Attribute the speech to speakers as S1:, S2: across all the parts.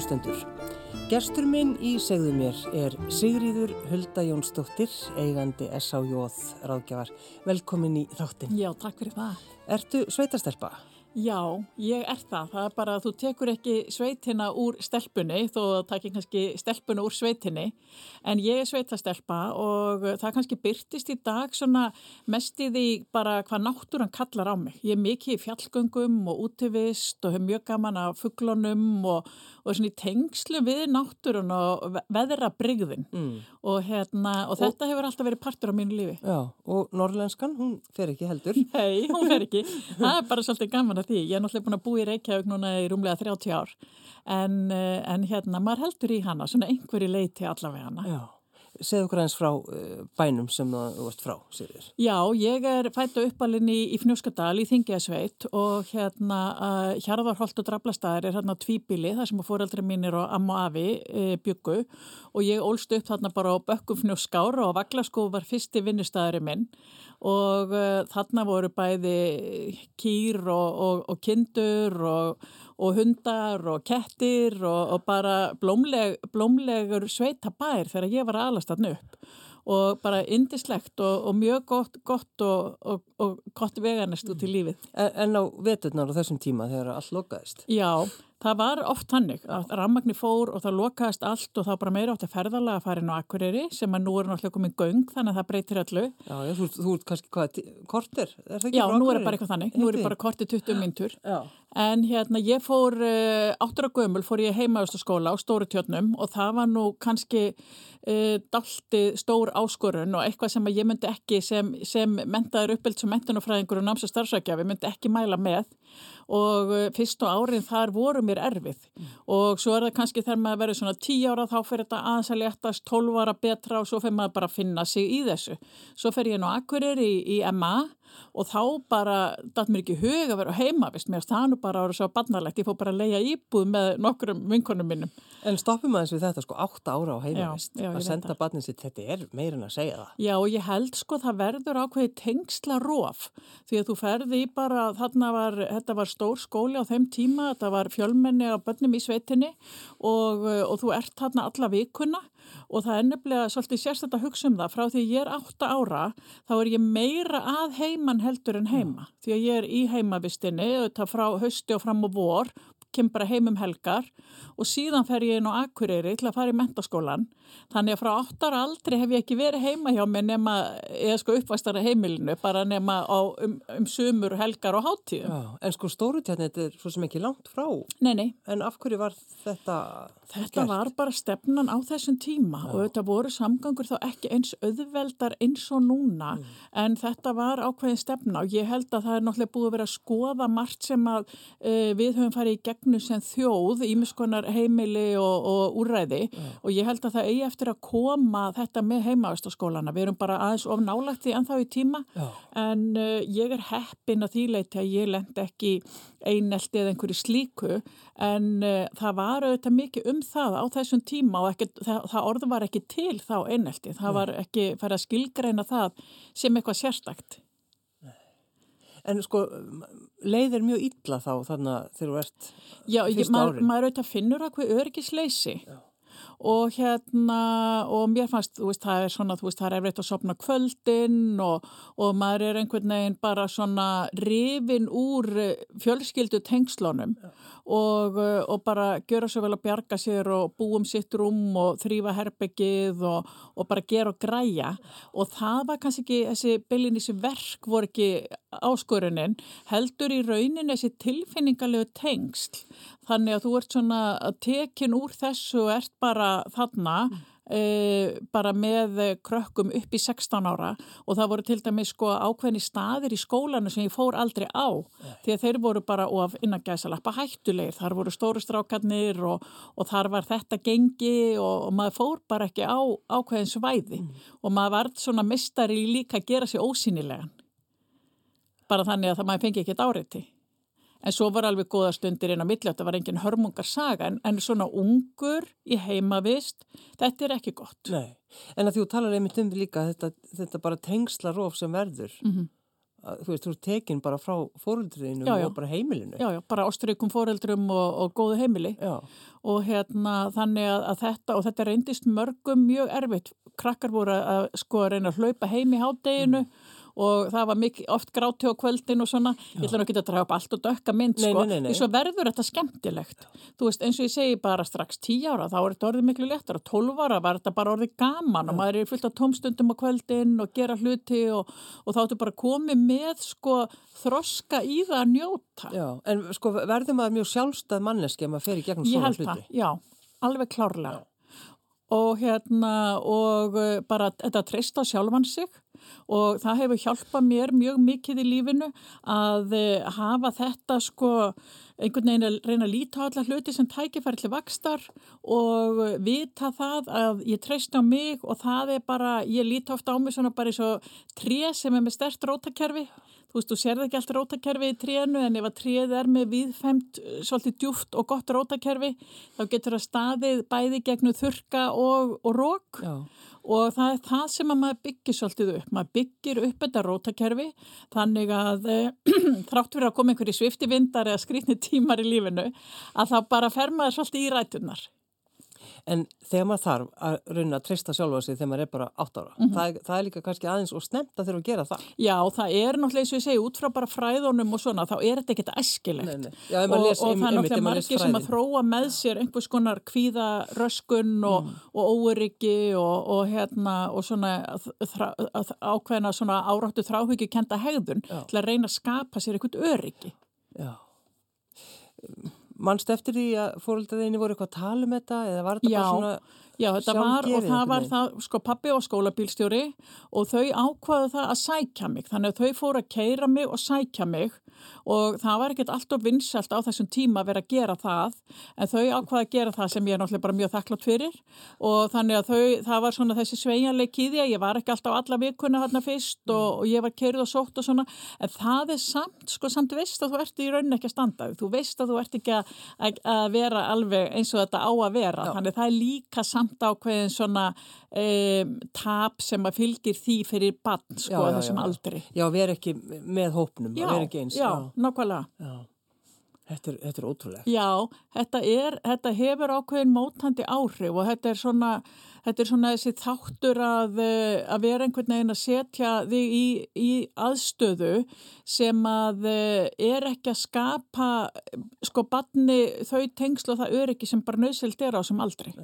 S1: Kæru lustendur, gestur minn í segðu mér er Sigríður Hulda Jónsdóttir, eigandi S.A.J. ráðgjafar. Velkomin í þáttin.
S2: Já, takk fyrir það.
S1: Ertu sveitastelpa?
S2: Já, ég er það. Það er bara að þú tekur ekki sveitina úr stelpunni, þó að það takir kannski stelpunni úr sveitinni, en ég er sveitastelpa og það kannski byrtist í dag svona mest í því bara hvað náttúran kallar á mig. Ég er mikið í fjallgöngum og útivist og hef mjög gaman af fugglunum og, og svona í tengslu við náttúrun og veðra brygðin mm. og, hérna, og, og þetta hefur alltaf verið partur á mínu lífi.
S1: Já, og norrlenskan, hún fer ekki heldur.
S2: Nei, hún fer ekki. Það er bara svolítið gaman að því. Ég er náttúrulega búin að búa í Reykjavík núna í rúmlega 30 ár en, eh, en hérna, maður heldur í hana, svona einhverju leiti allavega hana.
S1: Já. Segð okkur eins frá uh, bænum sem þú vart frá, Sigurður.
S2: Já, ég er fættu uppalinn í, í Fnjóskadal í Þingjasveit og hérna uh, Hjarðarholt og Drablastaðar er hérna tvíbili þar sem fóreldri mínir og amma og afi uh, byggu og ég ólst upp þarna bara á Bökkum Fnjóskár og Vaglaskó var fyrsti vinnustæðari minn og uh, þarna voru bæði kýr og, og, og kindur og og hundar og kettir og, og bara blómleg, blómlegur sveitabær þegar ég var aðlast að nöpp og bara indislegt og, og mjög gott, gott og, og gott veganest út í lífið.
S1: En, en á veturnar á þessum tíma þegar allt lokaðist?
S2: Já, Það var oft hannig að rammagni fór og það lokaðist allt og var bara meira átt að ferðalega að fara inn á Akureyri sem að nú er náttúrulega komið göng þannig að það breytir öllu.
S1: Já, já þú, þú ert kannski hvað, kortir?
S2: Já, nú er það bara eitthvað þannig. Nú er það bara kortir 20 myndur. En hérna ég fór, uh, áttur á gömul fór ég heimaðustaskóla á Stóru tjónum og það var nú kannski uh, dalti stór áskorun og eitthvað sem ég myndi ekki sem, sem mentaður uppbylds og mentunafræðingur og náms og starfsækjafi myndi ekki mæla með og uh, fyrst og árið þar voru mér erfið mm. og svo er það kannski þegar maður verður svona 10 ára þá fyrir þetta aðeins að letast 12 ára betra og svo fyrir maður bara að finna sig í þessu. Svo fer ég nú akkurir í, í MA og þá bara, það er ekki hug að vera heima, vist mér, það er nú bara að vera svo barnalegt, ég fór bara að leia íbúð með nokkrum vinkonum minnum.
S1: En stoppum aðeins við þetta sko, 8 ára á heima, vist, að senda barnin sitt, þetta er meirin að segja það.
S2: Já, og ég held sko, það verður ákveði tengsla róf, því að þú ferði bara, þarna var, þetta var stór skóli á þeim tíma, þetta var fjölmenni á börnum í sveitinni og, og þú ert þarna alla vikuna og það er nefnilega svolítið sérstætt að hugsa um það. Frá því ég er 8 ára þá er ég meira að heiman heldur en heima. Því að ég er í heimavistinni frá hösti og fram og vor kem bara heim um helgar og síðan fer ég inn á Akureyri til að fara í mentaskólan þannig að frá 8 ára aldrei hef ég ekki verið heima hjá mig nema, eða sko uppvæstara heimilinu bara nema á, um, um sumur, helgar og háttíðu.
S1: En sko stórutjarni þetta er svo sem ekki langt frá.
S2: Nei, nei.
S1: En af hverju var þetta
S2: Þetta gert? var bara stefnan á þessum tíma Já. og þetta voru samgangur þá ekki eins auðveldar eins og núna mm. en þetta var ákveðin stefna og ég held að það er náttúrulega búið að vera að skoða margt sem að uh, við höfum farið í gegnu sem þjóð, ímiskonar heimili og, og úræði mm. og ég held að það eigi eftir að koma þetta með heimavæstaskólana. Við erum bara aðeins of nálagt því ennþá í tíma Já. en uh, ég er heppin að því leiti að ég lend ekki einelti eða einhverju slíku en uh, það var auðvitað mikið um það á þessum tíma og ekki, það, það orðu var ekki til þá einelti, það var ekki færð að skilgreina það sem eitthvað sérstakt.
S1: En sko, leiðir mjög illa þá þannig að þú ert
S2: Já, fyrsta árin? Já, maður auðvitað finnur að hvað örgisleysi. Já og hérna og mér fannst, þú veist, það er svona, þú veist, það er efriðt að sopna kvöldin og, og maður er einhvern veginn bara svona rifin úr fjölskyldu tengslónum ja. Og, og bara gera svo vel að bjarga sér og búum sitt rúm og þrýfa herbyggið og, og bara gera og græja. Og það var kannski ekki, þessi byllinísi verk voru ekki áskorunin, heldur í raunin þessi tilfinningarlegu tengsl. Þannig að þú ert svona tekin úr þessu og ert bara þarna. Mm. Bara með krökkum upp í 16 ára og það voru til dæmis sko ákveðni staðir í skólanu sem ég fór aldrei á yeah. því að þeir voru bara of innan gæsalappa hættulegir. Þar voru stóru strákarnir og, og þar var þetta gengi og, og maður fór bara ekki á ákveðin svæði mm. og maður var svona mistari líka að gera sér ósýnilegan. Bara þannig að það maður fengi ekkert áriði. En svo var alveg góða stundir inn á milli, þetta var engin hörmungarsaga, en, en svona ungur í heimavist, þetta er ekki gott.
S1: Nei, en að þú talar einmitt um líka þetta, þetta bara tengsla róf sem verður mm -hmm. þú veist, þú er tekin bara frá
S2: já.
S1: og bara heimilinu.
S2: Já, já, bara ástrykum foreldrum og, og góðu heimili
S1: Já,
S2: og hérna þannig að, að þetta og þetta reyndist mörgum mjög erfitt krakkar voru að, sko að reyna að hlaupa heim í hádeginu
S1: Mm.
S2: Og það var mikið, oft gráti á kvöldin og svona, ég ætla nú ekki að draga upp allt og dökka mynd
S1: Nei,
S2: sko, því svo verður þetta skemmtilegt. Þú veist, eins og ég segi bara strax 10 ára, þá er þetta orðið miklu léttar og 12 ára var þetta bara orðið gaman og maður er fullt af tómstundum á kvöldin og gera hluti og, og þá ertu bara komið með sko þroska í það að njóta.
S1: Já, en sko verður maður mjög sjálfstæð manneski ef maður fer í gegnum
S2: Ég
S1: svona
S2: held
S1: hluti.
S2: það, já, alveg klárlega. Og hérna, og uh, bara þetta treysta á sjálfan sig og það hefur hjálpað mér mjög mikið í lífinu að uh, hafa þetta sko einhvern veginn að reyna að líta á alla hluti sem tækifæri til vakstar og vita það að ég treysta á mig og það er bara, ég líta ofta á mig svona bara eins og tré sem er með stert rótakerfi þú veist, þú sérði ekki allt rótakerfi í trénu en ef að tréð er með viðfemt eh, svolítið djúft og gott rótakerfi þá getur það staðið bæði gegnu þurka og, og rók
S1: Já,
S2: og það er það sem að maður byggir svolítið upp. Maður byggir upp þetta rótakerfi þannig að eh, þrátt fyrir að koma einhverju sviftivindar eða skrýtni tímar í lífinu að þá bara fer maður svolítið í rætunar.
S1: En þegar maður þarf að rauna að treysta sjálfa sig þegar maður er bara átt ára,
S2: Mhm.
S1: það, er, það er líka kannski aðeins og snemt að þurfa að gera það.
S2: Já, það er náttúrulega eins og ég segi út frá bara fræðunum og svona, þá er þetta ekkert æskilegt.
S1: Nei, nei. Já,
S2: og,
S1: les,
S2: og það er náttúrulega margir sem að þróa með sér einhvers konar kvíða röskun og,
S1: Mm.
S2: og óöryggi og, og hérna og svona þrá, ákveðina svona áráttu þráhyggju kenda hegðun
S1: Já.
S2: til að reyna að skapa sér eitthvað öryggi.
S1: Já. Manst eftir því að fóröldaðinni voru eitthvað að tala um þetta eða var þetta
S2: Já.
S1: bara svona...
S2: Já, þetta var og það var það, sko pappi og skólabílstjóri og þau ákvaðu það að sækja mig, þannig að þau fóru að keira mig og sækja mig og það var ekkert alltof vinsalt á þessum tíma að vera að gera það, en þau ákvaðu að gera það sem ég er náttúrulega bara mjög þakklátt fyrir. Og þannig að þau, það var svona þessi sveigjanleik í því að ég var ekki alltaf alla vikuna þarna fyrst og, og ég var keirið og sótt og svona, en það er samt, sko samt veist að þú ert í rauninni ekki að standa, þú veist að þú ert ekki að, að, að vera alveg eins og þetta á að vera,
S1: Já.
S2: þannig það er líka samt ákveðin svona um, tap sem að fylgir því fyrir bann sko
S1: Já,
S2: þessum
S1: já.
S2: aldri.
S1: Já, vera ekki með hópnum,
S2: Já,
S1: vera ekki eins.
S2: já, nákvæmlega.
S1: já. Þetta er, þetta er ótrúlegt.
S2: Já, þetta, er, þetta hefur ákveðin mótandi áhrif og þetta er svona, þetta er svona þessi þáttur að, eh, að vera einhvern veginn að setja þig í, í aðstöðu sem að eh, er ekki að skapa sko banni þau tengslu og það öryggi sem bara nöðsild er á sem aldrei.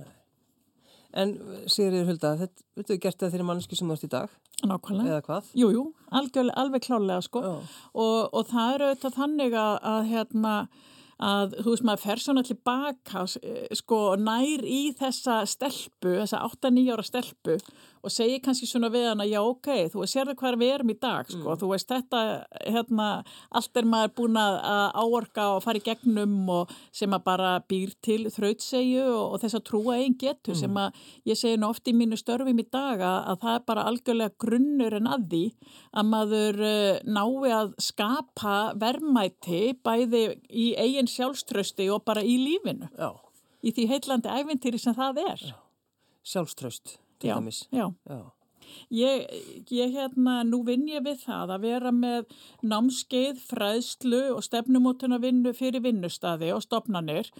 S1: En Sigriður Hulda, þetta, er gert það þeirri manneski sem þú ert í dag,
S2: Nákvæmlega.
S1: eða hvað?
S2: Jú, jú, alveg klálega sko og, og það er auðvitað þannig að, að hérna að þú veist maður fer svona tilbaka eh, sko nær í þessa stelpu, þessa 8-9 ára stelpu og segir kannski svona við hana já ok, þú veist sérðu hvað við erum í dag sko, þú veist þetta hérna, allt er maður búin að að áorka og fara í gegnum og sem að bara býr til þrautsegju og, og þess að trúa einn getur sem að ég segi nú oft í mínu störfum í dag að, að það er bara algjörlega grunnur en að því að maður uh, nái að skapa verðmæti bæði í eigin sjálfströsti og bara í lífinu,
S1: Já,
S2: í því heillandi ævintýri sem það er.
S1: sjálfströst til
S2: Já,
S1: dæmis.
S2: já. Ég, ég hérna, nú vinn ég við það að vera með námskeið, fræðslu og stefnumótuna vinnu fyrir vinnustadi og stopnanir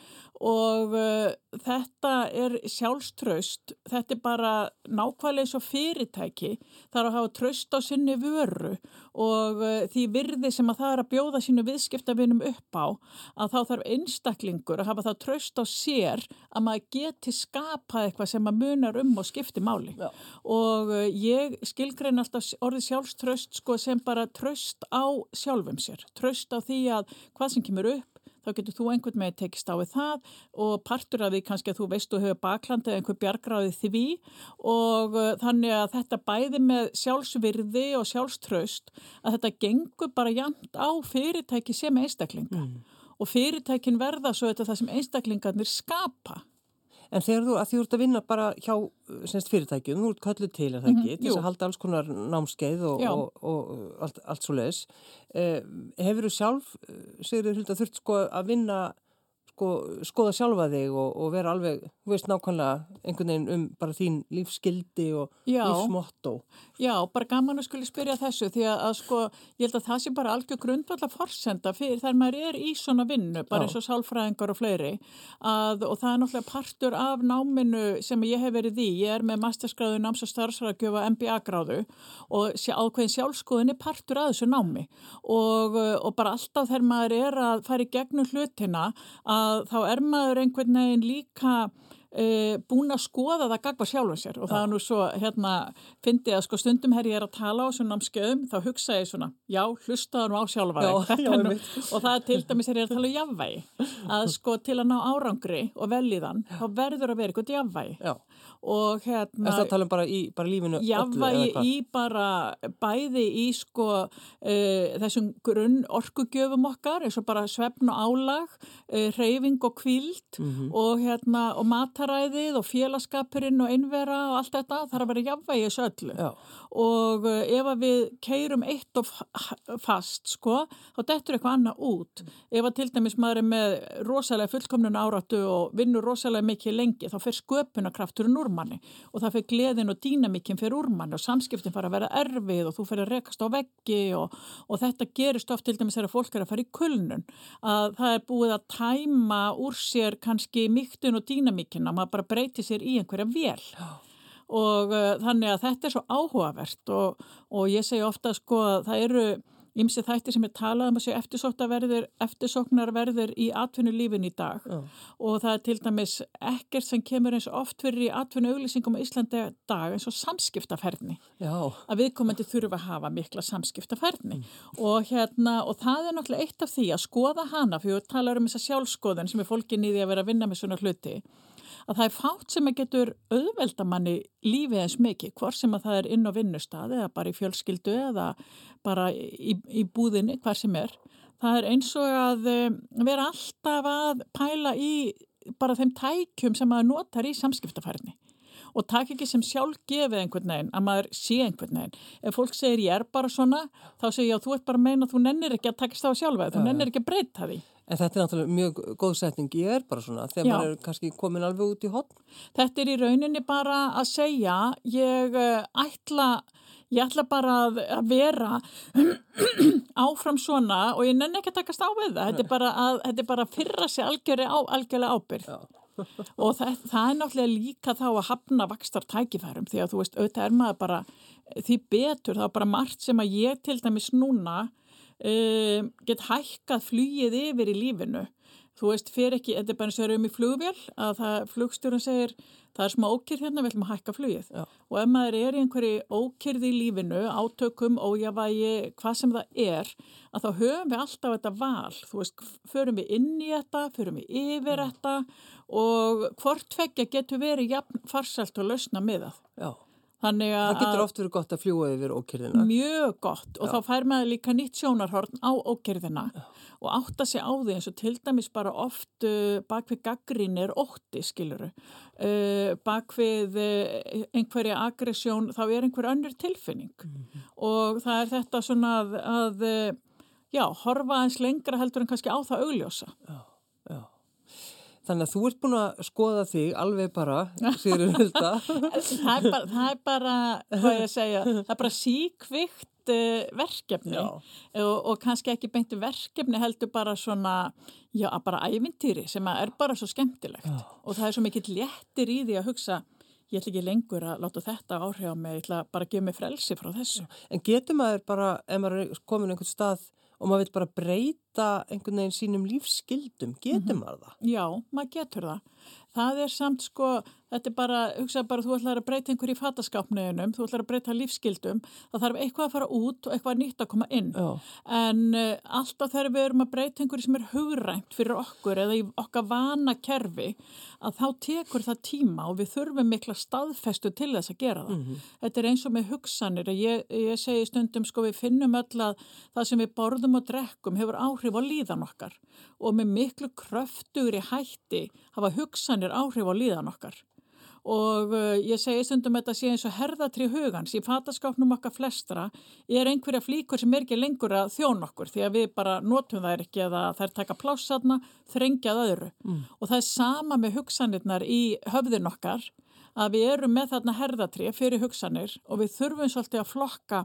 S2: og uh, þetta er sjálfströst, þetta er bara nákvæmlega og fyrirtæki, það er að hafa tröst á sinni vöru og uh, því virði sem að það er að bjóða sínu viðskiptavinum upp á að þá þarf einstaklingur að hafa það tröst á sér að maður geti skapað eitthvað sem að munar um og skipti máli
S1: Já.
S2: og uh, ég skilgrein alltaf orðið sjálfströst sko sem bara tröst á sjálfum sér, tröst á því að hvað sem kemur upp þá getur þú einhvern með tekist á við það og partur af því kannski að þú veist og hefur bakland eða einhver bjargráði því og uh, þannig að þetta bæði með sjálfsvirði og sjálfströst að þetta gengur bara jæmt á fyrirtæki sem einstaklinga. Og fyrirtækin verða svo þetta það sem einstaklingarnir skapa.
S1: En þegar þú, að þú ert að vinna bara hjá semst, fyrirtækjum, þú ert kölluð til er það ekki, til þess að halda alls konar námskeið og,
S2: Já.
S1: og, og allt, allt svo leiðis. Eh, hefur þú sjálf, segir þau hulda, þurft sko að vinna sko, skoða sjálfa þig og, og vera alveg, þú veist, nákvæmlega einhvern veginn um bara þín lífsgildi og lífsmotto.
S2: Já, bara gaman að skuli spyrja þessu því að, að sko, ég held að það sé bara algjör grundvallar forsenda fyrir þar maður er í svona vinnu, bara
S1: Já.
S2: eins og sálfræðingar og fleiri að, og það er náttúrulega partur af náminu sem ég hef verið í, ég er með masterskráðu náms og starfsræðgjöfa MBA gráðu og ákveðin sjálfskoðin er partur af þessu námi og, og bara alltaf þegar maður er að fara í gegnum hlutina að þá er maður einhvern veginn líka e, búin að skoða það gagva sjálfum sér. Og það er nú svo, hérna, fyndi að sko stundum her ég er að tala á svona námskeiðum þá hugsa ég svona, já, hlustaðu nú á sjálfa
S1: Já,
S2: þig.
S1: Já,
S2: er og það er til dæmis er ég að tala um jafnvægi. Að sko til að ná árangri og velíðan, þá verður að vera eitthvað jafnvægi.
S1: Já,
S2: og hérna
S1: er það að tala um bara í bara lífinu
S2: jafnvægi í bara bæði í sko uh, þessum grunn orkugjöfum okkar eins og bara svefn og álag uh, reyfing og kvíld
S1: Mhm.
S2: og hérna og mataræðið og félagskapurinn og einvera og allt þetta þarf að vera þessu öllu.
S1: Já,
S2: og uh, ef við keirum eitt og fa- fast sko þá dettur eitthvað annað út. Ef að til dæmis maður er með rosalega fullkomnun áratu og vinnur rosalega mikið lengi þá fer sköpunarkrafturinn úr manni og það fer gleðin og dýnamikinn fer úr manni og samskiptin fara að vera erfið og þú fer að rekast á veggi og, og þetta gerist oft til dæmis þegar fólk er að fara í kulnun. Að það er búið að tæma úr sér kannski mýktun og dýnamikinn að maður bara breyti sér í einhverja vél. Og uh, þannig að þetta er svo áhugavert og, og ég segi ofta sko að það eru ymsi þætti sem er talað um að séu eftirsóknarverðir, eftirsóknarverðir í atvinnulífin í dag.
S1: Já,
S2: og það er til dæmis ekkert sem kemur eins oft fyrir í atvinnuauglýsingum á Íslandi dag eins og samskiptaferðni
S1: já,
S2: að viðkomandi þurfa að hafa mikla samskiptaferðni og hérna og það er náttúrulega eitt af því að skoða hana fyrir að tala um þessa sjálfskoðun sem er fólkin í því að vera að vinna með svona hluti að það er fátt sem að getur auðveldamanni lífið eins mikið, hvort sem að það er inn á vinnustad eða bara í fjölskyldu eða bara í, í búðinni, hver sem er. Það er eins og að eh, vera alltaf að pæla í bara þeim tækjum sem maður notar í samskiptafærni og takk ekki sem sjálf gefið einhvern veginn að maður sé einhvern veginn. Ef fólk segir ég er bara svona, þá segir ég að þú ert bara að meina að þú nennir ekki að takast á sjálfa, þú nennir ekki að breyta því.
S1: En þetta er náttúrulega mjög góð setning, ég er bara svona, þegar
S2: Já.
S1: maður er kannski komin alveg út í hotn.
S2: Þetta er í rauninni bara að segja, ég eh, ætla, ég ætla bara að, vera áfram svona og ég nenni ekki að takast á við það. Þetta er bara að, þetta er bara að fyrra sig algjörlega, ábyrg. og það, það er náttúrulega líka þá að hafna vakstar tækifærum því að þú veist, auðvitað er maður bara því betur, þá bara margt sem að ég til dæmis núna um, get hækkað flugið yfir í lífinu. Þú veist, fyrir ekki, þetta er bara eins og við erum í flugvél að það, flugstjórun segir það er smá ókyrð hérna, við ætlum að hækka flugið.
S1: Já.
S2: og ef maður er í einhverju ókyrð í lífinu, átökum, ójavægi hvað sem það er, að þá höfum við alltaf þetta val, þú veist förum við inn í þetta, förum við yfir þetta og hvort tveggja getur verið jafn farsælt og lausna miðað.
S1: Já,
S2: Þannig að
S1: það getur oft verið gott að fljúa yfir ókyrðina.
S2: mjög gott og þá fær maður líka nýtt sjónarhorn á ókerðina og átta sig á því eins og til dæmis bara oft uh, bak við gaggrín er ótti skiluru uh, bak við uh, einhverja aggressjón þá er einhver önnur tilfinning. Og það er þetta svona að, að uh, já, horfa eins lengra heldur en kannski á það augljósa.
S1: Já. Þannig að þú ert búin að skoða þig alveg bara, Sigur Hulda.
S2: það það er bara hvað ég að segja, það er bara síkvikt uh, verkefni og, og kannski ekki beintu verkefni heldur bara svona, já, bara ævintýri sem er bara svo skemmtilegt
S1: Já.
S2: og það er svo mikill léttir í því að hugsa ég ætla ekki lengur að láta þetta áhrif á mig, ég ætla bara að gefa mig frelsi frá þessu.
S1: En getur maður bara, ef maður er komin einhvern stað og maður vil bara breyta einhvern veginn sínum lífsskildum, getur maður það?
S2: Já, maður getur það. Það er samt sko, þetta er bara, hugsaðu bara, þú ætlar að breyta einhverju í fataskápniðunum, þú ætlar að breyta lífsskildum, það þarf eitthvað að fara út og eitthvað nýtt að koma inn.
S1: Já.
S2: En uh, alltaf þegar við erum að breyta einhverju sem er hugrænt fyrir okkur eða í okkar vana kerfi, að þá tekur það tíma og við þurfum mikla staðfestu til þess að gera það. Þetta er eins og með hugsanir. Ég, ég segi stundum, sko, við finnum öll að það sem við borðum og drekkum hefur áhrif á líðan okkar og með miklu kröftugri hætti hafa hugsanir áhrif á líðan okkar. Og uh, ég segi stundum þetta sé eins og herðatri hugans. Í fataskápnum okkar flestra er einhverja flíkur sem er ekki lengur að þjón okkur því að við bara notum þær ekki eða þær taka plásatna, þrengjað öðru. Mm. og það er sama með hugsanirnar í höfðin okkar að við erum með þarna herðatri fyrir hugsanir og við þurfum svolítið að flokka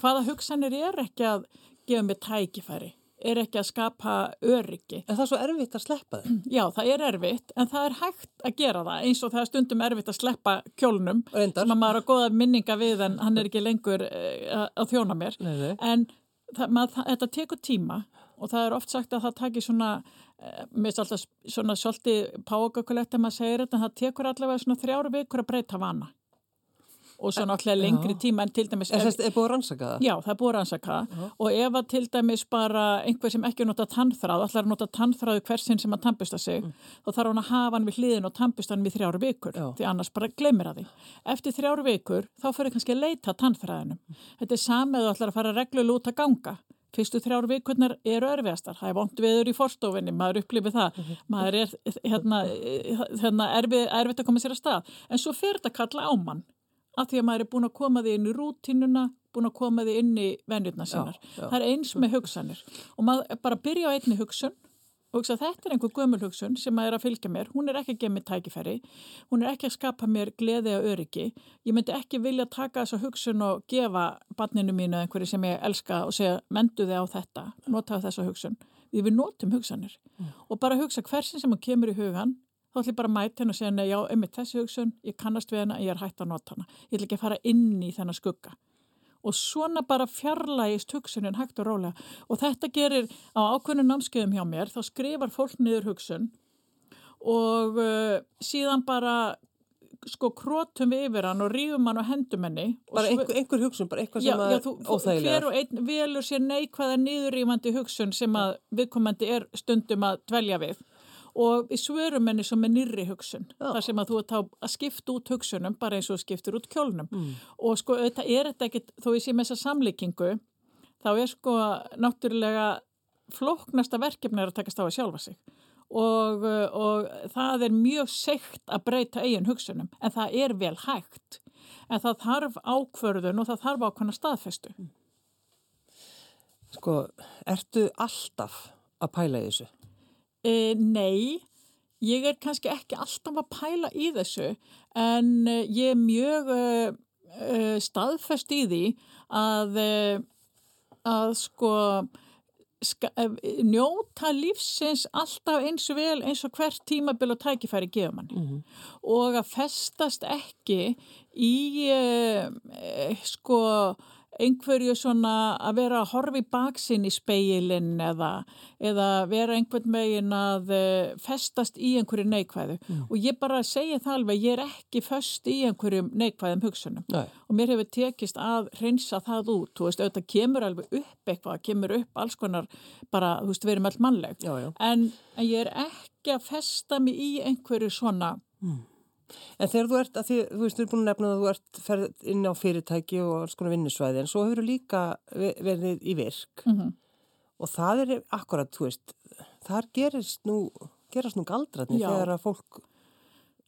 S2: hvaða hugsanir er ekki að gefa með tækifæri er ekki að skapa öryggi.
S1: En það er svo erfitt að sleppa þau?
S2: Já, það er erfitt, en það er hægt að gera það eins og það er stundum erfitt að sleppa kjólnum
S1: Reyndar.
S2: sem að maður að goða minninga við en hann er ekki lengur uh, að þjóna mér.
S1: Nei, nei.
S2: En það, maður, það, þetta tekur tíma og það er oft sagt að það takir svona, uh, mér er alltaf svona svolítið páokakulegt að maður segir þetta, en það tekur allavega svona þrjáru vikur að breyta vana og svo náttúrulega lengri tíma en til dæmis...
S1: Það er búið að rannsaka það?
S2: Já, það er búið að rannsaka það og ef að til dæmis bara einhver sem ekki nota tannþráð, allar nota tannþráðu hversin sem að tampusta sig, mm. þá þarf hann að hafa hann við hliðin og tampusta hann við þrjáru vikur, Já. því annars bara glemir að því. Eftir þrjáru vikur þá fyrir kannski að leita tannþráðinum. Þetta er samið og allar að fara reglulega út að ganga. Fyrstu þrjár vikurnar eru örfiðastar, það er vond viður í forstofinni, maður upplifir það, mm -hmm. maður er hérna, hérna, erfið, erfitt að koma sér að stað, en svo fyrir þetta kalla á mann að því að maður er búin að koma því inn í rútínuna, búin að koma því inn í venjurna sinnar. Já, já. Það er eins með hugsanir og maður bara byrja á einni hugsun og hugsa þetta er einhver gömul hugsun sem maður er að fylgja mér. Hún er ekki að gefa mér tækifæri, hún er ekki að skapa mér gleði og öryggi. Ég myndi ekki vilja taka þessa hugsun og gefa barninu mínu einhverju sem ég elska og segja mendu þið á þetta, nota þessa hugsun. Við notum hugsanir mm. og bara hugsa hversin sem hún kemur í hugan þá ætlum ég bara að mæta henn og segja, já, einmitt þessi hugsun, ég kannast við henn að ég er hægt að nota hana. Ég ætla ekki að fara inn í þennan skugga. Og svona bara fjarlægist hugsunin hægt og rólega. Og þetta gerir á ákveðinu námskeiðum hjá mér, þá skrifar fólk niður hugsun og uh, síðan bara sko krótum við yfir hann og rífum hann og hendum henni.
S1: Bara einhver, einhver hugsun, bara eitthvað sem já, já, þú,
S2: að. Hver og einn velur sér neikvæða niðurrífandi hugsun sem að viðkomandi er stundum að dvelja við og við svörum henni svo með nýri hugsun Já. þar sem að þú ert að skipta út hugsunum bara eins og skiptur út kjólnum mm. og sko þetta er þetta ekkit þó ég sé með þessa samlíkingu þá er sko náttúrulega flóknasta verkefni er að takast á að sjálfa sig og, og það er mjög segt að breyta eigin hugsunum en það er vel hægt en það þarf ákvörðun og það þarf ákvörðuna staðfestu
S1: Sko, ertu alltaf að pæla í þessu?
S2: E, nei, ég er kannski ekki alltaf að pæla í þessu en eh, ég er mjög uh, staðfest í því að, að sko njóta lífsins alltaf eins og vel eins og hvert tímabil og tækifæri gefa manni mm -hmm. og að festast ekki í uh, sko einhverju svona að vera að horfi baksinn í speilin eða, eða vera einhvern megin að eh, festast í einhverju neikvæðu mm. og ég bara segja það alveg, ég er ekki föst í einhverjum neikvæðum hugsunum
S1: Nei.
S2: og mér hefur tekist að reynsa það út, þú veist, auðvitað kemur alveg upp eitthvað, kemur upp alls konar bara, þú veist, við erum allt mannleg
S1: já, já.
S2: En, en ég er ekki að festa mig í einhverju svona
S1: mm. En þegar þú ert, því, þú veist, þú er búin að nefna að þú ert ferð inn á fyrirtæki og alls konar vinnusvæði en svo hefur þú líka verið í virk
S2: mm -hmm.
S1: og það er akkurat, þú veist, þar gerist nú, gerast nú galdratni þegar að fólk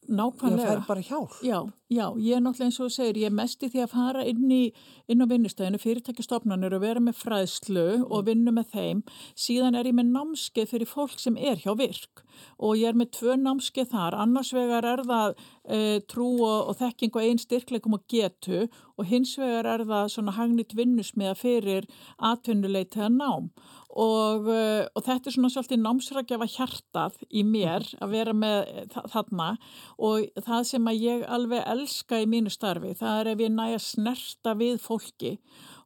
S2: Nákvæmlega.
S1: Það er bara hjálp.
S2: Já, já, ég er náttúrulega eins og segir, ég er mest í því að fara inn, í, inn á vinnustæðinu, fyrirtækjastofnanir og vera með fræðslu mm. og vinna með þeim. Síðan er ég með námskeið fyrir fólk sem er hjá virk og ég er með tvö námskeið þar, annars vegar er það e, trú og, og þekking og einn styrkleikum og getu og hins vegar er það svona hagnit vinnusmiða fyrir atvinnuleitiða nám. Og, e, og þetta er svona svolítið námsrækjafa hjartað í mér að vera með þarna. Og það sem að ég alveg elska í mínu starfi, það er ef ég næja snerta við fólki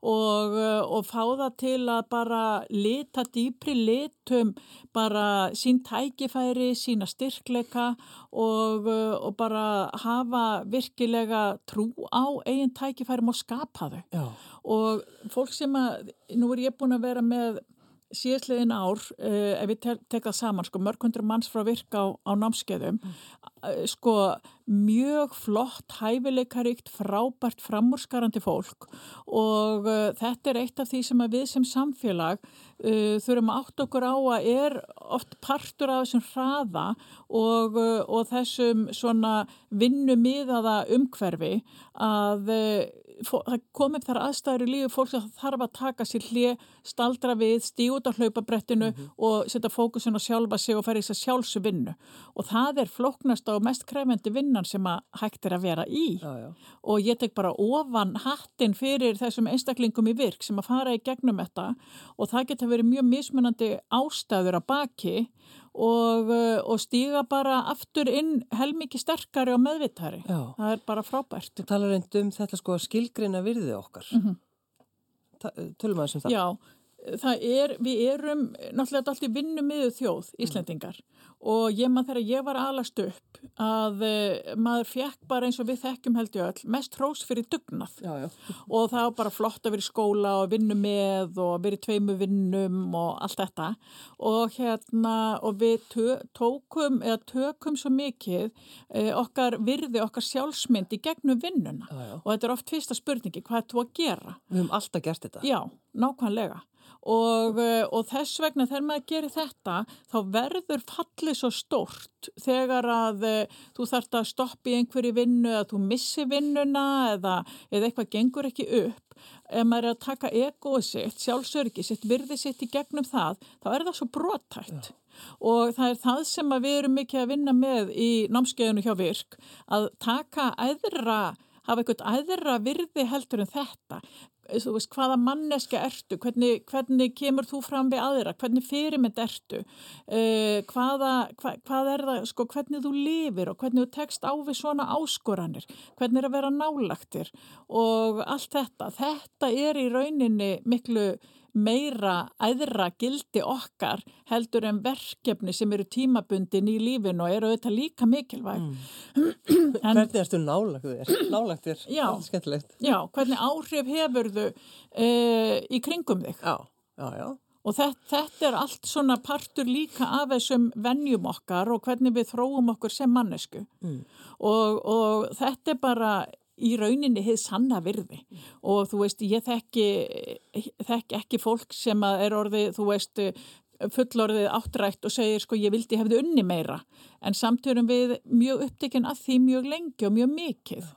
S2: og, eh, og fá það til að bara lita dýpri litum bara sín tækifæri, sína styrkleika og, eh, og bara hafa virkilega trú á eigin tækifærum og skapa þau.
S1: Já.
S2: Og fólk sem að, nú er ég búin að vera með síðastliðin ár, uh, ef við te tekað saman, sko, mörg hundru manns frá virka á, á námskeiðum, mm. uh, sko, mjög flott, hæfileikaríkt, frábært, framúrskarandi fólk. Og uh, þetta er eitt af því sem við sem samfélag þurfum átt okkur á að er oft partur af þessum hraða og, og þessum svona vinnumiðaða umhverfi að það komið þar aðstæður í lífi fólks að þarf að taka sér hlið, staldra við, stíg út á hlaupabrettinu mm -hmm. og setja fókusin á sjálfa sig og færi þess að sjálfsu vinnu og það er floknast og mest krefendi vinnan sem að hægt er að vera í já, já. og ég tek bara ofan hattin fyrir þessum einstaklingum í virk sem að fara í gegnum þetta og það geta verið mjög mismunandi ástæður að baki og, eh, og stíga bara aftur inn helmikið sterkari og meðvittari. Já. Það er bara frábært.
S1: Þú talar reynd um þetta sko skilgreina virði okkar. Mm -hmm. Tölum aðeins um það.
S2: Já, það er, við erum náttúrulega allt í vinnu miðu þjóð, Íslendingar mm. og ég maður þegar ég var alast upp að uh, maður fekk bara eins og við þekkjum held ég öll mest hrós fyrir dugnað já, já. og það var bara flott að vera í skóla og vinnu með og vera í tveimu vinnum og allt þetta og hérna og við tókum eða tökum svo mikið uh, okkar virði, okkar sjálfsmynd í gegnum vinnuna já, og þetta er oft fyrsta spurningi, hvað er þú að gera?
S1: Við höfum alltaf gert þetta.
S2: Já, nákvæmlega og, eh, og þess vegna þegar maður gerir þetta þá verður fallið svo stort þegar að eh, þú þarfst að stoppa í einhverju vinnu eða þú missi vinnuna eða, eða eitthvað gengur ekki upp. Ef maður er að taka egoið sitt, sjálfsörgi sitt, virði sitt í gegnum það þá er það svo brotætt Já. og það er það sem við erum mikið að vinna með í námskeiðinu hjá virk að taka æðra hafa eitthvað æðra virði heldur en þetta þú veist, hvaða manneska ertu, hvernig, hvernig kemur þú fram við aðra, hvernig fyrirmynd ertu, uh, hvaða, hva, hvað er það, sko, hvernig þú lifir og hvernig þú tekst á við svona áskoranir, hvernig er að vera nálagtir og allt þetta. Þetta er í rauninni miklu meira æðra gildi okkar heldur en verkefni sem eru tímabundin í lífin og eru auðvitað líka mikilvæg.
S1: Mm. hvernig erstu? Nálagtir,
S2: já,
S1: þetta er skemmtilegt.
S2: Já, hvernig áhrif hefur þau e, í kringum þig?
S1: Já, já, já.
S2: Og þetta, þetta er allt svona partur líka af þessum vennjum okkar og hvernig við þróum okkur sem mannesku. Mm. Og, og þetta er bara í rauninni hefði sanna virði. Mm. og þú veist, ég þekki, þekki ekki fólk sem er orðið, þú veist, fullorðið áttrætt og segir sko ég vildi hefði unni meira. En samtörum við mjög upptekinn að því mjög lengi og mjög mikið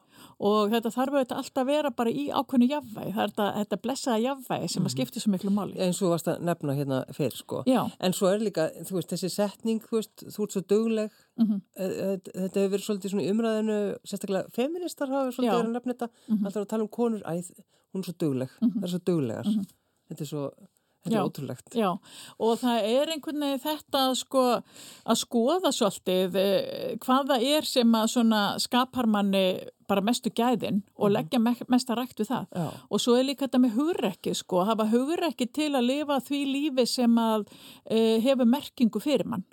S2: og þetta þarf auðvitað alltaf að vera bara í ákveðinu jafnvægi, það er þetta, þetta blessaða jafnvægi sem að mhm. skipta svo miklu máli.
S1: En svo varst að nefna hérna fyrr sko, Já. en svo er líka, veist, þessi setning, þú veist, þú ert svo dögleg, mm -hmm. þetta hefur verið svolítið svona umræðinu, sérstaklega feministar hafa svolítið verið að nefna þetta, mm -hmm. alltaf að tala um konur, æð, hún er svo dögleg, mm -hmm. það er svo döglegar, mhm. þetta er svo... Þetta já, er ótrúlegt.
S2: Já, og það er einhvern veginn þetta sko, að skoða svolítið eh, hvaða er sem að skapar manni bara mestu gæðin og mhm. leggja me mest að rækt við það. Já. Og svo er líka þetta með hugrekki, sko, að hafa hugrekki til að lifa því lífi sem að e, hefur merkingu fyrir mann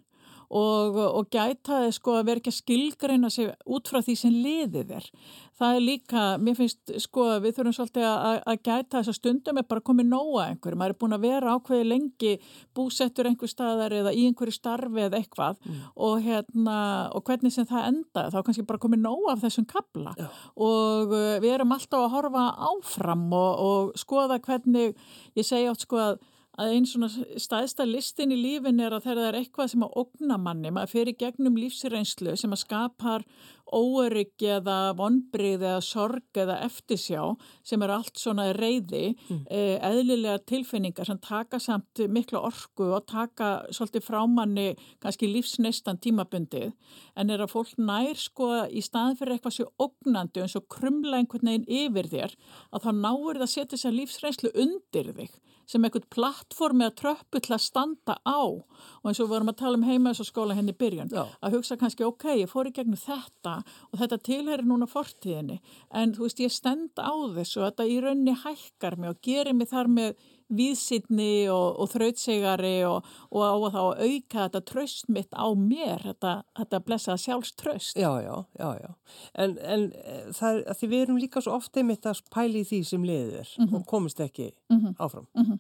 S2: og, og gæta þið sko að vera ekki að skilgreina sig út frá því sem liðið er. Það er líka, mér finnst sko að við þurfum svolítið að, að gæta þess að stundum er bara komið nóga einhverju. Maður er búin að vera ákveði lengi búsettur einhver staðar eða í einhverju starfi eða eitthvað mm. og, hérna, og hvernig sem það enda þá kannski bara komið nóga af þessum kabla Já. og uh, við erum alltaf að horfa áfram og, og skoða hvernig, ég segja átt sko að að einn svona staðsta listin í lífin er að það er eitthvað sem að ogna manni, maður fer í gegnum lífsreynslu sem að skapar óöryggi eða vonbrið eða sorg eða eftirsjá sem er allt svona reyði, mm. eh, eðlilega tilfinningar sem taka samt mikla orku og taka svolítið frámanni kannski lífsneistan tímabundið en er að fólk nær sko í staðin fyrir eitthvað sér ógnandi eins og krumla einhvern veginn yfir þér að þá náur það að setja þessa lífsreynslu undir þig sem eitthvað plattformi að tröppu til að standa á og eins og við vorum að tala um heima þessu skóla henni hérna byrjun Já. að hugsa kannski ok, ég fór í gegnum þetta og þetta tilherir núna fortíðinni en þú veist ég stend á þessu og þetta í raunni hækkar mig og gerir mig þar með víðsýtni og, og þrautsegari og, og að þá auka þetta tröst mitt á mér, þetta, þetta blessa sjálfströst.
S1: Já, já, já, já. En, en eh, það að því við erum líka svo ofta einmitt að pæli því sem liður mm -hmm. og komist ekki mm -hmm. áfram. Mm -hmm.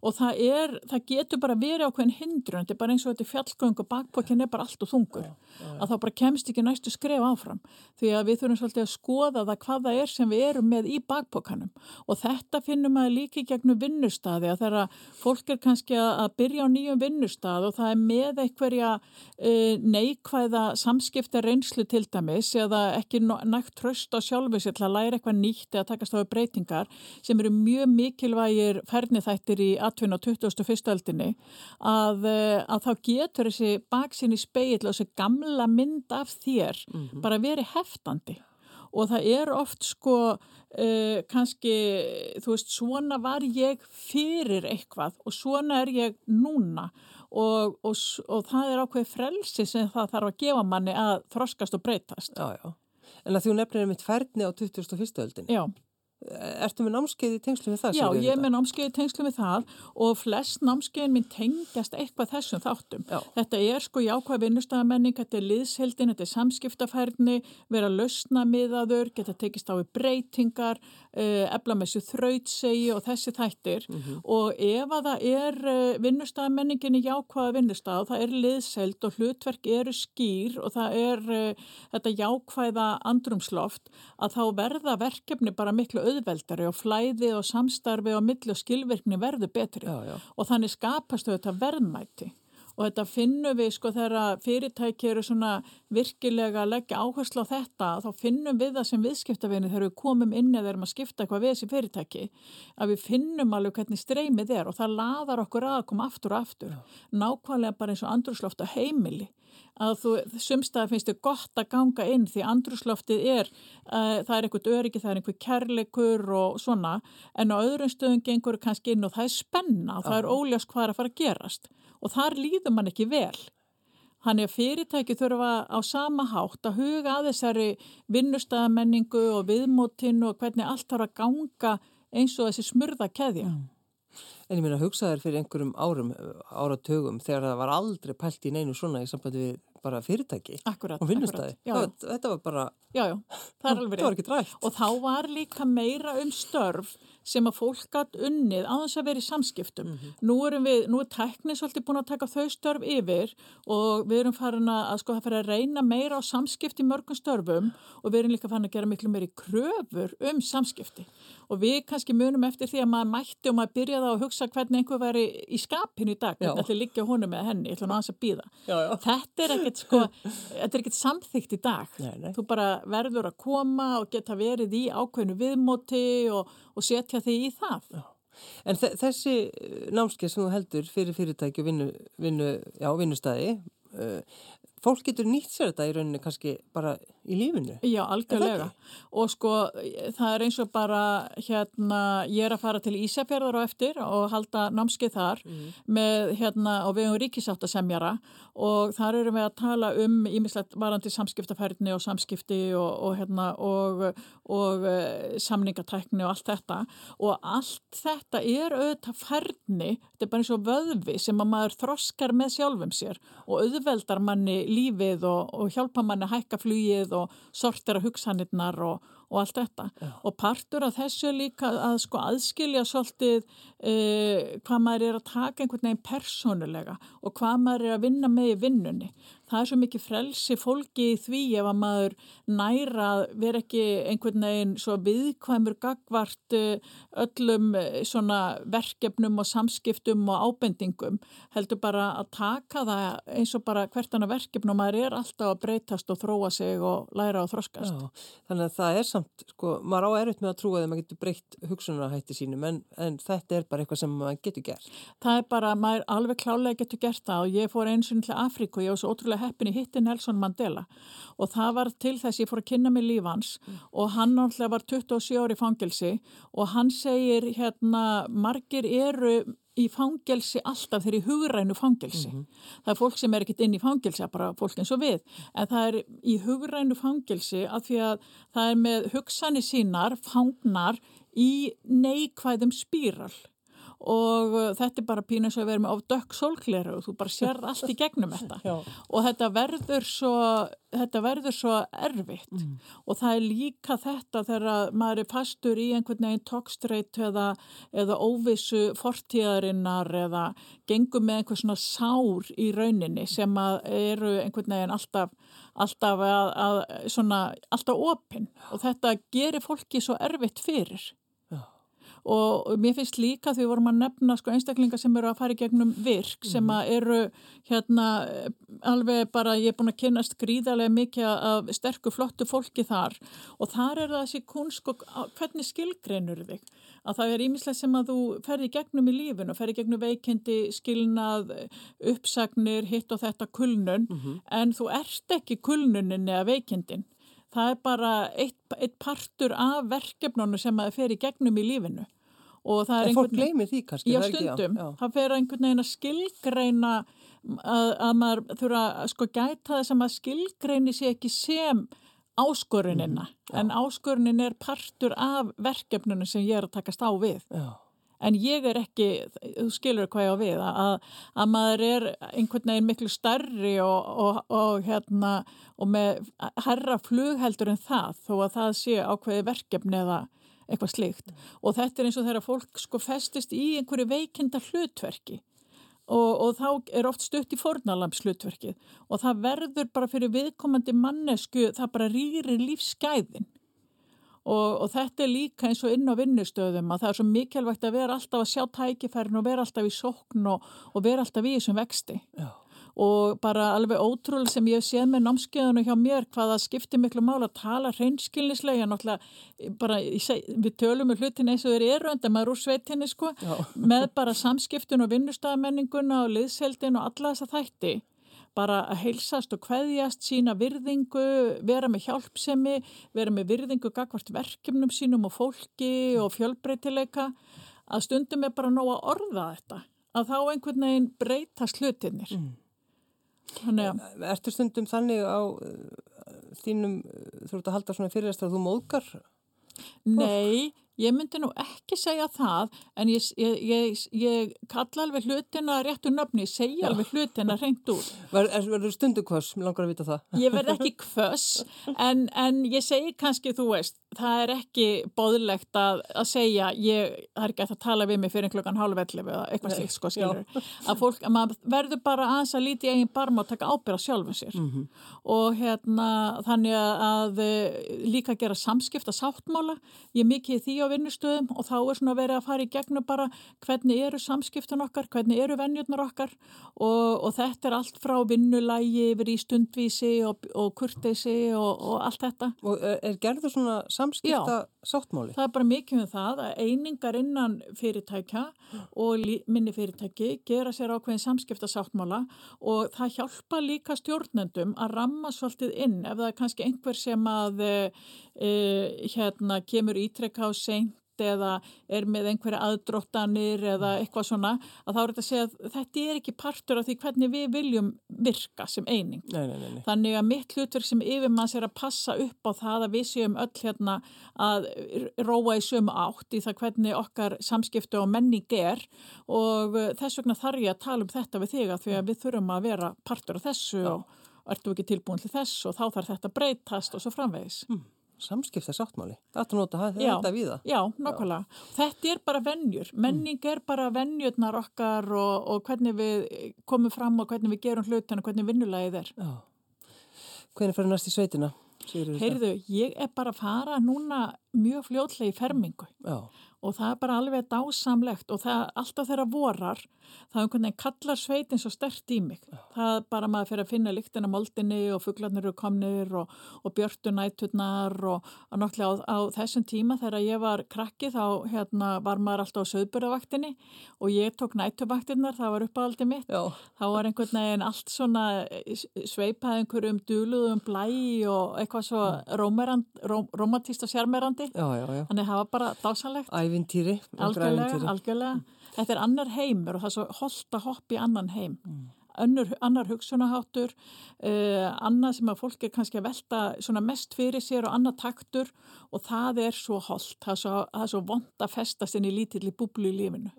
S2: Og það, er, það getur bara verið ákveðin hindrun, þetta er bara eins og þetta er fjallgöng og bakbókin er bara allt og þungur já, já, já. að þá bara kemst ekki næstu skref áfram því að við þurfum svolítið að skoða það hvað það er sem við erum með í bakbókanum og þetta finnum að líka gegnum vinnustadi að þegar fólk er kannski að byrja á nýjum vinnustad og það er með einhverja e, neikvæða samskipta reynslu til dæmis eða ekki nægt tröst á sjálfu sér til að læra eitthvað nýtt eða takast á breytingar sem eru mjög mikilvægir fernithættir í atvinna á 2001. aldinni að, eh, að þá getur þessi baksinni speil og þessi gamla mynd af þér mm -hmm. bara verið heftandi og það er oft sko uh, kannski, þú veist, svona var ég fyrir eitthvað og svona er ég núna og, og, og það er ákveð frelsi sem það þarf að gefa manni að þroskast og breytast.
S1: Já, já. En að þú nefnir mitt færni á 2001. öldinni.
S2: Já.
S1: Ertu með námskeið í tengslu við það?
S2: Já, ég er með námskeið í tengslu við það og flest námskeiðin minn tengjast eitthvað þessum þáttum. Já. Þetta er sko jákvæð vinnustæðamenning, þetta er liðshildin, þetta er samskiptafærni, vera lausna miðaður, geta tekist á við breytingar, eh, efla með þessu þrautsegi og þessi þættir mm -hmm. og ef að það er eh, vinnustæðamenningin í jákvæða vinnustæð, það er liðsheld og hlutverk eru skýr og það er eh, þetta jákvæða andrumsloft að þá verða verkefni bara miklu auðveldari og flæði og samstarfi og milli og skilvirkni verður betri. Já, já. og þannig skapastu þetta verðmæti. Og þetta finnum við sko þegar fyrirtæki eru svona virkilega að leggja áherslu á þetta þá finnum við það sem viðskiptavinni þegar við komum inn eða erum að skipta eitthvað við þessi fyrirtæki að við finnum alveg hvernig streymið er og það laðar okkur að að koma aftur og aftur. Nákvæmlega bara eins og andrúsloft á heimili að þú, sumstaði finnst þið gott að ganga inn því andrúsloftið er, uh, það er eitthvað öryggi, það er einhver kærleikur og svona, en á öðrum stöðum gengur kannski inn og það er spenna og það er óljós hvað er að fara að gerast og þar líður mann ekki vel. Þannig að fyrirtæki þurfa á sama hátt að huga að þessari vinnustæðamenningu og viðmótinu og hvernig allt þarf að ganga eins og þessi smurða keðja. Mm.
S1: En ég að hugsaður fyrir einhverjum árum, áratögum, þegar það var aldrei pælt í neinu svona í sambandi við bara fyrirtæki.
S2: Akkurat,
S1: og vinnustæði. Þetta var bara,
S2: já, já, það
S1: var ekki drægt.
S2: Og þá var líka meira um störf sem að fólk gætt unnið á þess að vera í samskiptum. Mm -hmm. Nú erum við, nú er teknis svolítið búin að taka þau störf yfir og við erum farin að, sko, fyrir að reyna meira á samskipti í mörgum störfum og við erum líka farin að gera miklu meiri kröfur um samskipti. Og við kannski munum eftir því að maður mætti og maður byrjaði að hugsa hvernig einhver væri í skapinu í dag, hvernig ætli líka honum með henni, ætla hann að býða. Já, já. Þetta er ekkert, sko, þetta er ekkert samþygt í dag. Nei, nei. Þú bara verður að koma og geta verið í ákveðinu viðmóti og, og setja þig í það. Já.
S1: En þessi eh, námskeið sem þú heldur fyrir fyrirtæki og vinnu, vinnu, já, vinnustæði, uh, fólk getur nýtt sér þetta í rauninni kannski bara í lífinu.
S2: Já, algjörlega. Og sko, það er eins og bara, hérna, ég er að fara til Ísafjörður á eftir og halda námskeið þar mm. með, hérna, og við erum ríkisáttasemjara og þar erum við að tala um ímislegt varandi samskiptafærni og samskipti og, og hérna, og, og uh, samningatækni og allt þetta og allt þetta er auðvitað færni, þetta er bara eins og vöðvi sem að maður þroskar með sjálfum sér og auðveldar manni lífið og, og hjálpa manni að hækka flugið og sortera hugsanirnar og, og allt þetta Já. og partur af þessu líka að sko aðskilja svolítið eh, hvað maður er að taka einhvern veginn persónulega og hvað maður er að vinna með í vinnunni. Það er svo mikið frelsi fólki í því ef að maður næra að vera ekki einhvern veginn svo viðkvæmur gagvart eh, öllum eh, svona verkefnum og samskiptum og ábendingum heldur bara að taka það eins og bara hvert annað verkefn og maður er alltaf að breytast og þróa sig og læra og þroskast. Já,
S1: þannig að það er samt samt, sko, maður á erfitt með að trúa þegar maður getur breytt hugsunarhætti sínum en, en þetta er bara eitthvað sem maður getur gert.
S2: Það er bara, maður alveg klálega getur gert það og ég fór eins og til Afríku og ég var svo ótrúlega heppin í hitti Nelson Mandela og það var til þess ég fór að kynna mig lífans mm. og hann náttúrulega var 27 ári fangilsi og hann segir hérna, margir eru í fangelsi alltaf þeir í hugrænu fangelsi. Mm -hmm. Það er fólk sem er ekkit inn í fangelsi, bara fólk eins og við, en það er í hugrænu fangelsi að því að það er með hugsanir sínar, fangnar í neikvæðum spíral og uh, þetta er bara pínu sem að vera með of dökk sólkleru og þú bara sér allt í gegnum þetta. Og þetta verður svo þetta verður svo erfitt. Mm. og það er líka þetta þegar maður er fastur í einhvern veginn tókstreit eða, eða óvissu fortíðarinnar eða gengum með einhvern svona sár í rauninni sem eru einhvern veginn alltaf alltaf að, að svona alltaf opinn og þetta gerir fólki svo erfitt fyrir og mér finnst líka því við vorum að nefna sko einstaklingar sem eru að fara í gegnum virk sem mhm. eru hérna alveg bara ég er búin að kynast gríðarlega mikið af sterku flottu fólki þar og þar er það þessi kunsk og hvernig skilgreinur þig að það er ímislega sem að þú ferði gegnum í lífun og ferði gegnum veikendi skilnað, uppsagnir hitt og þetta kulnun mm -hmm. en þú ert ekki kulnunin eða veikendin það er bara eitt, eitt partur af verkefnunu sem að það fer í gegnum í lífinu.
S1: Og það er en fólk gleymir því kannski
S2: já stundum, já. það fer einhvern veginn að skilgreina að, að maður þurfa að sko gæta þess að maður skilgreini sér ekki sem áskorunina mm, en áskorunin er partur af verkefnunu sem ég er að takast á við. Já. En ég er ekki þú skilur hvað ég á við að, að maður er einhvern veginn miklu starri og, og, og hérna og með herra flugheldur en það þó að það sé ákveði verkefni eða eitthvað slikt og þetta er eins og þegar fólk sko festist í einhverju veikinda hlutverki. Og, og þá er oft stutt í fornalamps hlutverkið og það verður bara fyrir viðkomandi mannesku það bara rýrir lífsgæðin og, og þetta er líka eins og inn á vinnustöðum að það er svo mikilvægt að vera alltaf að sjá tækifærin og vera alltaf í sókn og, og vera alltaf í þessum vexti. Já. Og bara alveg ótrúlega sem ég hef séð með námskeiðunum hjá mér hvaða skiptir miklu mál að tala hreinskilnislega náttúrulega bara við tölum með hlutin eins og þeir eru en það maður úr sveitinni sko með bara samskiptun og vinnustafamenninguna og liðseldin og alla þessa þætti bara að heilsast og hveðjast sína virðingu, vera með hjálpsemi vera með virðingu gagvart verkefnum sínum og fólki og fjölbreytileika að stundum er bara nóg að orða þetta að þá einhvern veginn breytast hlutinir mm.
S1: Ertu stundum þannig á uh, þínum, þú ert að halda svona fyririst að þú móðgar?
S2: Nei, Ég myndi nú ekki segja það en ég, ég, ég, ég kalla alveg hlutina réttu nöfni, ég segja alveg hlutina reynd úr.
S1: Verður Ver, stundu kvöss, mér langar að vita það.
S2: Ég verð ekki kvöss en, en ég segi kannski, þú veist, það er ekki bóðlegt að, að segja, ég har ekki að tala við mig fyrir klokkan hálfvelli eða eitthvað slikt sko, skilur. Að fólk, að maður verður bara aðeins að líti eigin barma og taka ábyrða sjálfum sér mm -hmm. og hérna þannig að líka gera samskipta sáttmála, ég mikið því á vinnustöðum og þá er svona verið að fara í gegnum bara hvernig eru samskiptun okkar, hvernig eru vennjurnar okkar og, og þetta er allt frá vinnulægi yfir í stundvísi og, og kurteysi og, og allt þetta.
S1: Og er gerður svona samskipta Já, sáttmáli?
S2: Það er bara mikið um það að einingar innan fyrirtækja og minni fyrirtæki gera sér ákveðin samskipta sáttmála og það hjálpa líka stjórnendum að ramma svolítið inn ef það er kannski einhver sem að e, hérna kemur ítrekka á seint eða er með einhverja aðdróttanir eða eitthvað svona að þá er þetta að segja að þetta er ekki partur af því hvernig við viljum virka sem eining.
S1: Nei, nei, nei.
S2: Þannig að mitt hlutverk sem yfirmanns er að passa upp á það að við séum öll hérna að róa í sömu átt í það hvernig okkar samskiptu og menning er og þess vegna þarf ég að tala um þetta við þig að því að við þurfum að vera partur af þessu Já. og ertu ekki tilbúin til þess og þá þarf þetta breytast og svo framvegis. Mm
S1: samskipta sáttmáli. Þetta nota þetta við það.
S2: Já, nokkvæmlega. Þetta er bara vennjur. Menning er bara vennjurnar okkar og, og hvernig við komum fram og hvernig við gerum hlutin og hvernig vinnulagið er. Já.
S1: Hvernig fyrir næst í sveitina?
S2: Heyrðu, ég er bara að fara núna mjög fljóðlega í fermingu. Já og það er bara alveg dásamlegt og það alltaf þeirra vorar það er einhvern veginn kallar sveitin svo stert í mig. Það er bara maður fyrir að finna líktina moldinni og fugglarnir eru komnir og, og björtu nætturnar og, og náttúrulega á, á þessum tíma þegar ég var krakki þá hérna, var maður alltaf á söðburðavaktinni og ég tók nættuvaktinnar, það var uppáhaldi mitt. Já. þá var einhvern veginn allt svona sveipað einhverjum dúluðum blæ og eitthvað svo romantíst og sérmerandi þannig það var bara dásamlegt
S1: ævintýri.
S2: Algjörlega, algjörlega. Þetta er annar heimur og það er svo holdt að hoppa í annan heim. Mm. Önnur, annar hugsunaháttur, uh, annað sem að fólk er kannski að velta mest fyrir sér og annað taktur og það er svo holdt, það er svo, svo vond að festast inn í lítilli búblu í lífinu.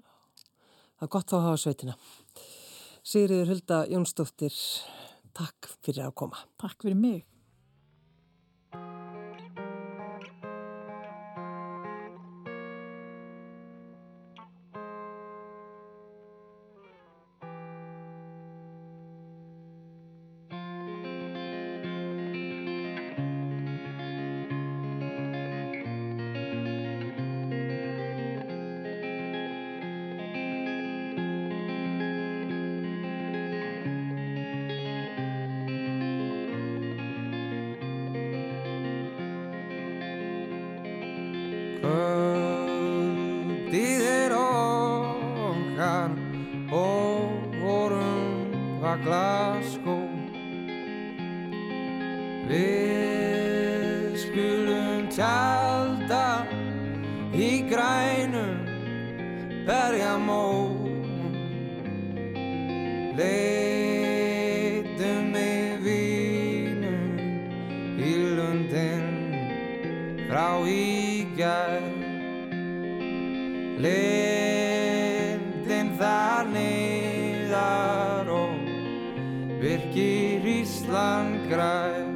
S1: Það er gott þá að hafa sveitina. Sigriður Hulda Jónsdóttir, takk fyrir að koma.
S2: Takk fyrir mig.
S3: Leytum með vínum í lundin frá í gær. Lindin þar niðar og virkir Ísland græn